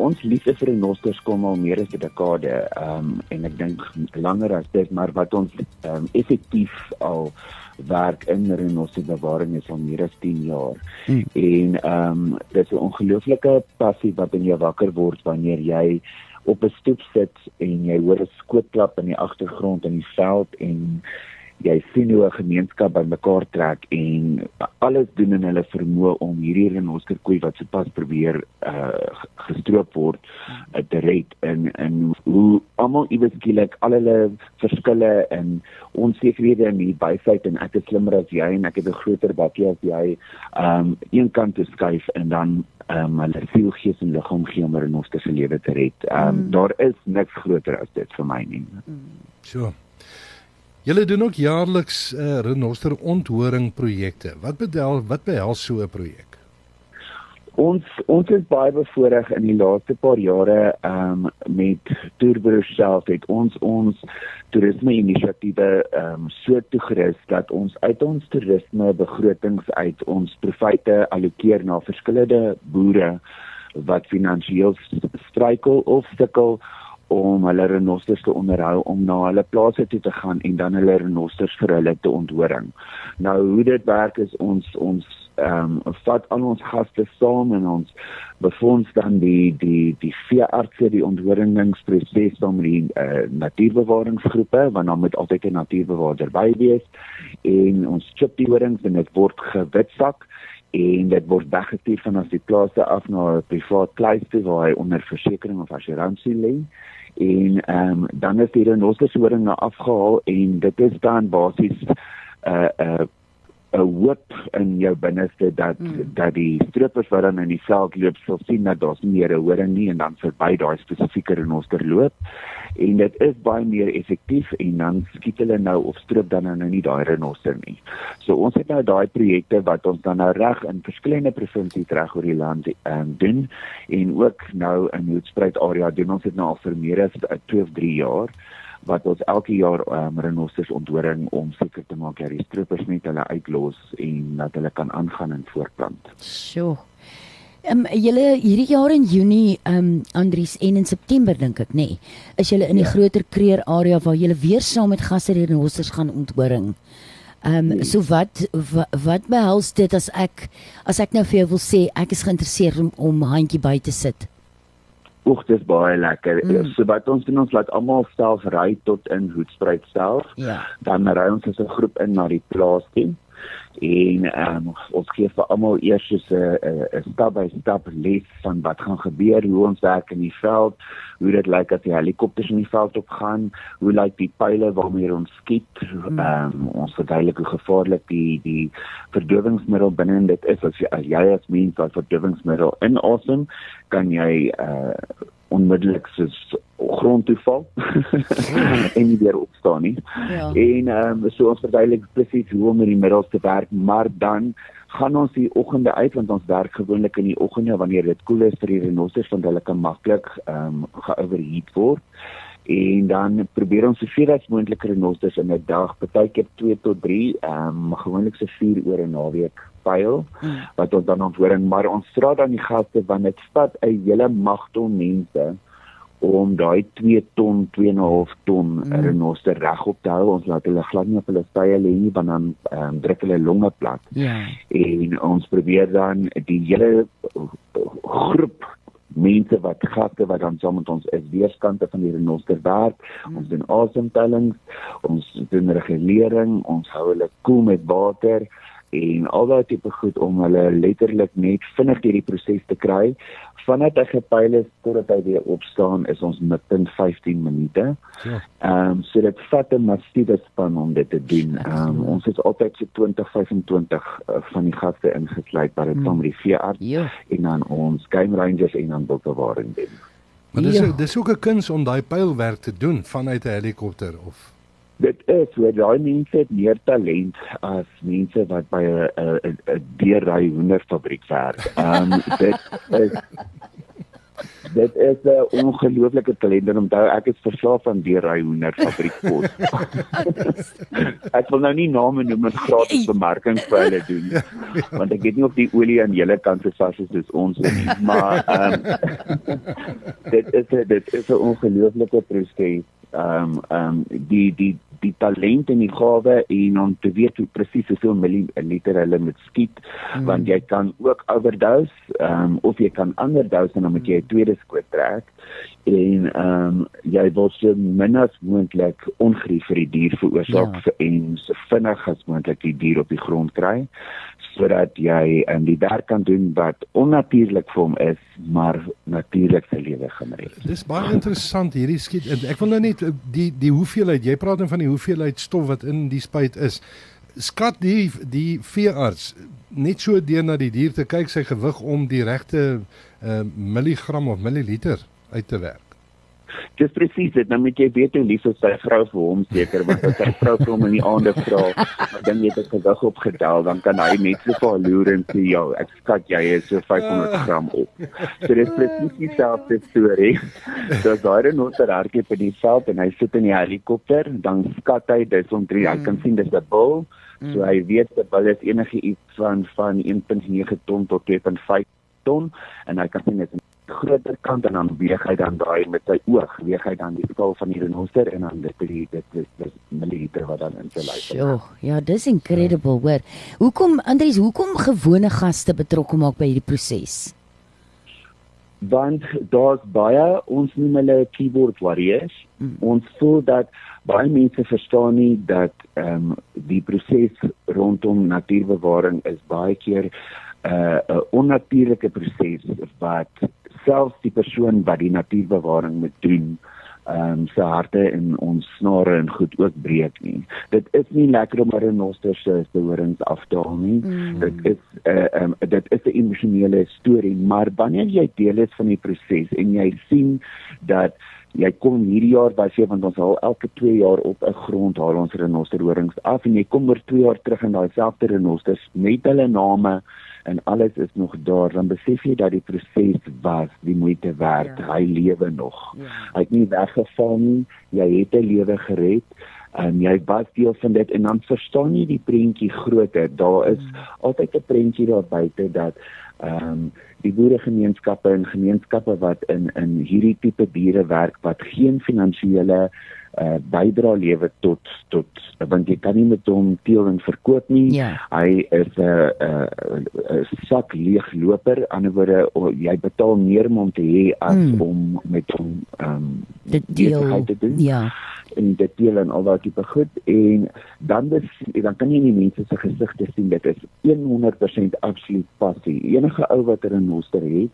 ons liefde vir renosters kom al meer as 'n dekade. Ehm um, en ek dink langer as dit, maar wat ons ehm um, effektief al werk in renoster bewaring is al meer as 10 jaar. Hmm. En ehm um, dit is 'n ongelooflike passie wat in jou wakker word wanneer jy op 'n stoep sit en jy hoor 'n skootklap in die agtergrond in die veld en jy sien hoe 'n gemeenskap bymekaar trek en alles doen in hulle vermoë om hierdie renosterkoei wat sopas probeer uh gestroop word uh, te red in in hoe almal iewers skielik al hulle verskille en onsekerhede in die bysheid en ek is slimmer as jy en ek het 'n groter bakkie as jy um een kant te skuif en dan um hulle siel gees en liggaam gee om 'n renoster se lewe te red. Um mm. daar is niks groter as dit vir my nie. Mm. So. Julle doen ook jaarliks 'n uh, eh, renoster onthoring projekte. Wat bedel wat behels so 'n projek? Ons ons is baie bevoorreg in die laaste paar jare um met Tourbus self het ons ons toerisme inisiatiewe um so toegerus dat ons uit ons toerisme begrotings uit ons profite allokeer na verskillende boere wat finansiëel struikel of sukkel om hulle renosters te onderhou om na hulle plase toe te gaan en dan hulle renosters vir hulle te onthoring. Nou hoe dit werk is ons ons ehm um, vat al ons gaste saam en ons befonds dan die die die veeartse die onthoringsproses van die uh, natuurbewaringsgroepe want dan moet altyd 'n natuurbewaarder by wees en ons chip die horings en dit word gewitsak en dit word weggestuur van as die plase af na 'n privaat kluiste waar hy onder versekerings of assuransie lê. En ehm um, dan is die renosterhoringe afgehaal en dit is dan basies 'n uh, eh, 'n uh, 'n hoop in jou binneste dat mm. dat die stroopers wat dan in die veld loop sal sien dat daar's nie meer 'n horing nie en dan verby daai spesifieke renoster loop en dit is baie meer effektief en dan skiet hulle nou of stroop dan nou nie daai renoster nie. So ons het nou daai projekte wat ons dan nou reg in verskillende provinsies reg oor die land um, doen en ook nou in Hoedspruit area doen ons dit nou al vir meer as 2 of 3 jaar wat ons elke jaar um, renosters onthoring om seker te maak dat die stroopers net hulle uitlos en dat hulle kan aangaan en voortplant. Sjoe. Ehm um, julle hierdie jaar in Junie ehm um, Andries en in September dink ek nê, nee, is julle in die ja. groter kreer area waar julle weer saam met gasse renosters gaan onthoring. Ehm um, nee. so wat, wat wat behels dit as ek as ek nou vir jou wil sê ek is geïnteresseerd om om handjie by te sit? Oek dis baie lekker. Mm. So wat ons doen ons laat almal self ry tot in Hoedspruit self. Ja. Dan ry ons as 'n groep in na die plaas toe en um, ons gee vir almal eers so 'n 'n stap by stap les van wat gaan gebeur, hoe ons werk in die veld, hoe dit lyk as die helikopters in die veld opgaan, hoe lyk die pile waarmee ons skiet, hmm. um, ons verduidelik hoe gevaarlik die die verdowingsmiddel binne dit is as jy as jy as mens daai verdowingsmiddel inasem, kan jy uh, onmiddellik soos grond toe val en nie weer opstaan nie. Ja. En ehm um, so ons verduidelik presies hoe om met die middels te werk, maar dan gaan ons die oggende uit want ons werk gewoonlik in die oggende wanneer dit koel is vir die renosters want hulle kan maklik ehm um, geoverheat word. En dan probeer ons soveel as moontlik renosters in 'n dag, partykeer 2 tot 3, ehm um, gewoonlik se 4 ure 'n naweek pyl hmm. wat ons dan onthoring maar ons straat dan die gaste want dit vat 'n hele magte mense om daai 2 ton 2.5 ton mm. renoster regop te hou ons laat hulle glad nie op hulle stye lê nie want dan um, druk hulle longe plat ja yeah. en ons probeer dan die hele groep mense wat gaste wat dan saam met ons is weerskante van die renoster werk mm. ons doen asemtellings ons doen regulering ons hou hulle koel cool met water en al daai tipe goed om hulle letterlik net vinnig deur die proses te kry. Vandat hy gepyl is totdat hy weer opstaan is ons met 15 minute. Ja. Ehm um, so dit vat 'n massiewe span om dit te doen. Ehm um, ons is altyd so 20 25 uh, van die gaste ingesluit by dit hmm. van die veearts ja. en dan ons game rangers en dan botbewaring doen. Maar dis ja. dis ook 'n kuns om daai pylwerk te doen vanuit 'n helikopter of dit is so daai mense het meer talent as mense wat by 'n 'n 'n deurry hoenderfabriek werk. Ehm um, dit is dit is 'n ongelooflike kalender. Onthou ek is verslaaf aan die ry hoender fabriekkos. ek wil nou nie name noem en gratis bemarking vir hulle doen. Want ek weet nie of die olie aan julle kant so vas is soos ons nie, maar ehm um, dit is dit is 'n ongelooflike proses. Ehm um, ehm um, die die die talent en die gawe en om te weet hoe presies hoeveel milliliter hulle moet skiet mm. want jy kan ook overdose um, of jy kan underdose en dan moet jy 'n tweede skoot trek en ehm um, jy wil so min as moontlik ongerief vir die dier veroorsaak ja. en so vinnig as moontlik die dier op die grond kry sodat jy in die werk kan doen wat onnatuurlik vir hom is, maar natuurlik sy lewe gaan red. Dis baie interessant hierdie skiet. Ek wil nou net die die hoeveelheid, jy praat dan van die hoeveelheid stof wat in die spuit is. Skat die die veearts net so deur na die dier te kyk sy gewig om die regte uh, milligram of milliliter uit te werk. Dis presies dit. Nou moet jy weet hoe lief is sy vrou vir hom seker want as sy vrou vir hom in die aande vra, dan weet ek gewig opgetel, dan kan hy net so vir loer en sê ja, ek skat jy is so 500 gram op. So dis presies dieselfde storie. So daai renoster hardloop in die veld en hy sit in die helikopter, dan skat hy dis om 3, hy kan sien dis 'n bull. So hy weet dat hulle is enige iets van van 1.9 ton tot 2.5 ton en hy kan sien dit groter kant en dan weeg hy dan daai met sy oog weeg hy dan die skaal van die renoster en dan dit dit dit is milliliter wat dan in sy lyf is. Ja, ja, dis incredible, ja. hoor. Hoekom Andries, hoekom gewone gaste betrokke maak by hierdie proses? Want daar's baie ons noem hulle keyboard warriors. Hmm. Ons voel dat baie mense verstaan nie dat ehm um, die proses rondom natuurbewaring is baie keer 'n uh, 'n onnatuurlike proses wat selfs die persoon wat die natuurbewaring moet doen ehm um, se harte en ons snare en goed ook breek nie. Dit is nie lekker om 'n renoster se horings af te haal nie. Mm. Dit is 'n uh, um, dit is 'n emosionele storie, maar wanneer jy deel is van die proses en jy sien dat jy kom hierdie jaar by se want ons haal elke 2 jaar op 'n grond haal ons renoster horings af en jy kom oor 2 jaar terug en daai selfde renosters met hulle name en alles is nog daar dan besef jy dat die proses was die moeite werd ja. hy lewe nog ja. hy het nie weggeval nie jy het 'n lewe gered en jy was deel van dit en dan verstaan jy die prentjie groter daar is ja. altyd 'n prentjie daar buite dat ehm um, die boeregemeenskappe en gemeenskappe wat in in hierdie tipe diere werk wat geen finansiële uh bydra lewe tot tot want jy kan nie met hom teel en verkoop nie. Ja. Hy is 'n uh, 'n uh, uh, sak leegloper. Aan die ander wyse jy betaal meer om hom te hê as mm. om met hom ehm um, dit deel te doen. Ja en dit deel en al daai tipe goed en dan dis, dan kan jy nie mense se gesigte sien dit is 100% absoluut passie enige ou wat 'n renoster het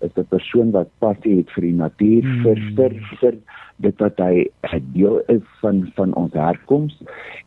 is 'n persoon wat passie het vir die natuur hmm. vir vir vir dit wat hy 'n deel is van van ons herkoms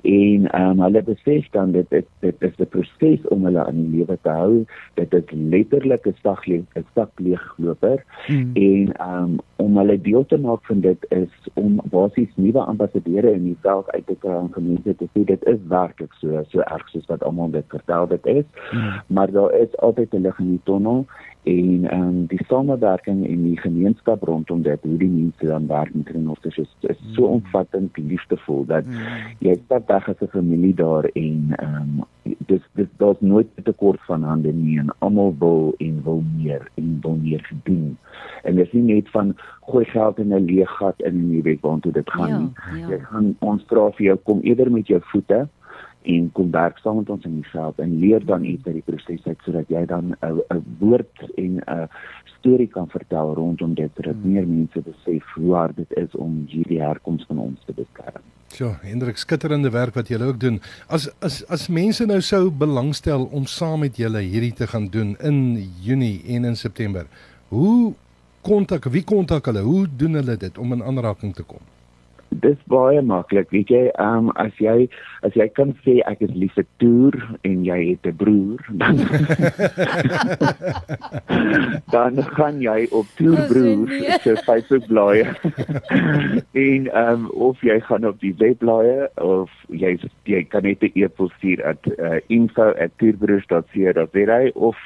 en um, hulle besef dan dit dit, dit is 'n proses om hulle aan die lewe te hou dit is letterlik 'n stag leeg 'n stag leegloper hmm. en um, om hulle deel te maak van dit is om basies nuwe ambassadeurs in die veld uit te kry om gemeenskappe te sê dit is werklik so so erg soos wat almal dit vertel dit is hmm. maar daar is altyd 'n lig in die tonnel en ehm um, die samewerking en die gemeenskap rondom dit hoe die mense dan werk met renosters is, is so mm. omvattend liefdevol dat mm. jy stap weg as 'n familie daar en ehm um, dis dis daar's nooit 'n tekort van hande nie en almal wil en wil meer en wil meer doen en dit is nie net van gooi geld in 'n leë gat in en jy weet waartoe dit gaan ja, nie ja. jy gaan ons vra vir jou kom eerder met jou voete en kom werk saam met ons in die veld en leer dan iets uit die proses uit sodat jy dan 'n woord en 'n storie kan vertel rondom dit sodat hmm. meer mense besef hoe hard dit is om hierdie herkoms van ons te beskerm. Ja, Hendrik, skitterende werk wat julle ook doen. As as as mense nou sou belangstel om saam met julle hierdie te gaan doen in Junie en in September, hoe kontak wie kontak hulle? Hoe doen hulle dit om in aanraking te kom? Dis baie maklik. Weet jy, ehm um, as jy as jy kan sê ek is lief vir toer en jy het 'n broer, dan dan gaan jy op toer broer se Facebook blaai. en ehm um, of jy gaan op die webblaaie of jy jy kan net 'n e-pos stuur at uh, info@toerbroers.co.za of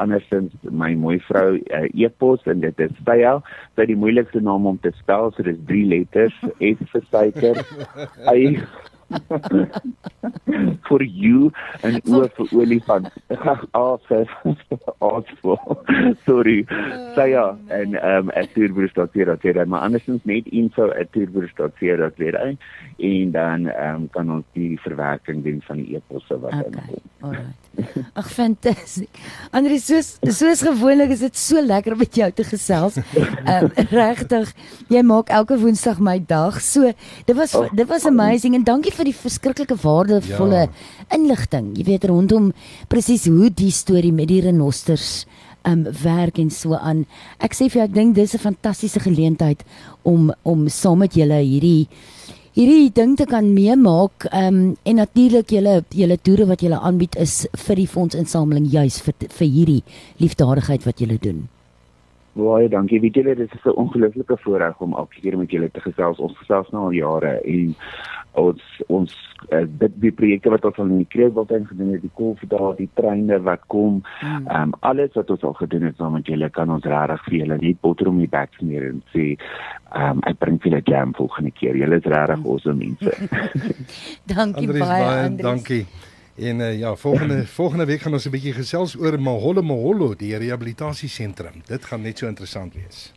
andersins my mooi vrou uh, e-pos en dit is Stya, sy die moeilikste naam om te spel, so dis drie letters, S você sai, quero. Aí vir you en o vir olifant. Ag, af af. Sorry. Stya en ehm um, @turbus.co.za, maar andersins net info@turbus.co.za en dan ehm um, kan ons die verwerking doen van die e-posse wat okay. inkom. Alright. Ag fantasties. Andre soos soos gewoonlik is dit so lekker om met jou te gesels. Ehm um, regtig, jy maak elke woensdag my dag. So dit was oh, dit was amazing en dankie vir die verskriklike waardevolle ja. inligting. Jy weet rondom presies hoe die storie met die renosters um werk en so aan. Ek sê vir jou ek dink dis 'n fantastiese geleentheid om om saam met julle hierdie hierdie ding te kan meemaak um, en natuurlik julle julle toere wat julle aanbied is vir die fondsinsameling juis vir vir hierdie liefdadigheid wat julle doen. Baie dankie. Weet julle dit is 'n ongelooflike voorreg om elke keer met julle te gesels. Ons gesels nou al jare en ons ons uh, dit die projekte wat ons al in die Kreekwiltuin gedoen het, die kolfdae, die treine wat kom, hmm. ehm um, alles wat ons al gedoen het saam met julle kan ons regtig vir julle net botter om die bek smeer en sê ehm um, ek bring vir julle jam volgende keer. Julle is regtig awesome mense. dankie Andries, baie, Andries. Dankie. En uh, ja, volgende volgende week gaan ons 'n bietjie gesels oor Maholo Maholo, die rehabilitasiesentrum. Dit gaan net so interessant wees.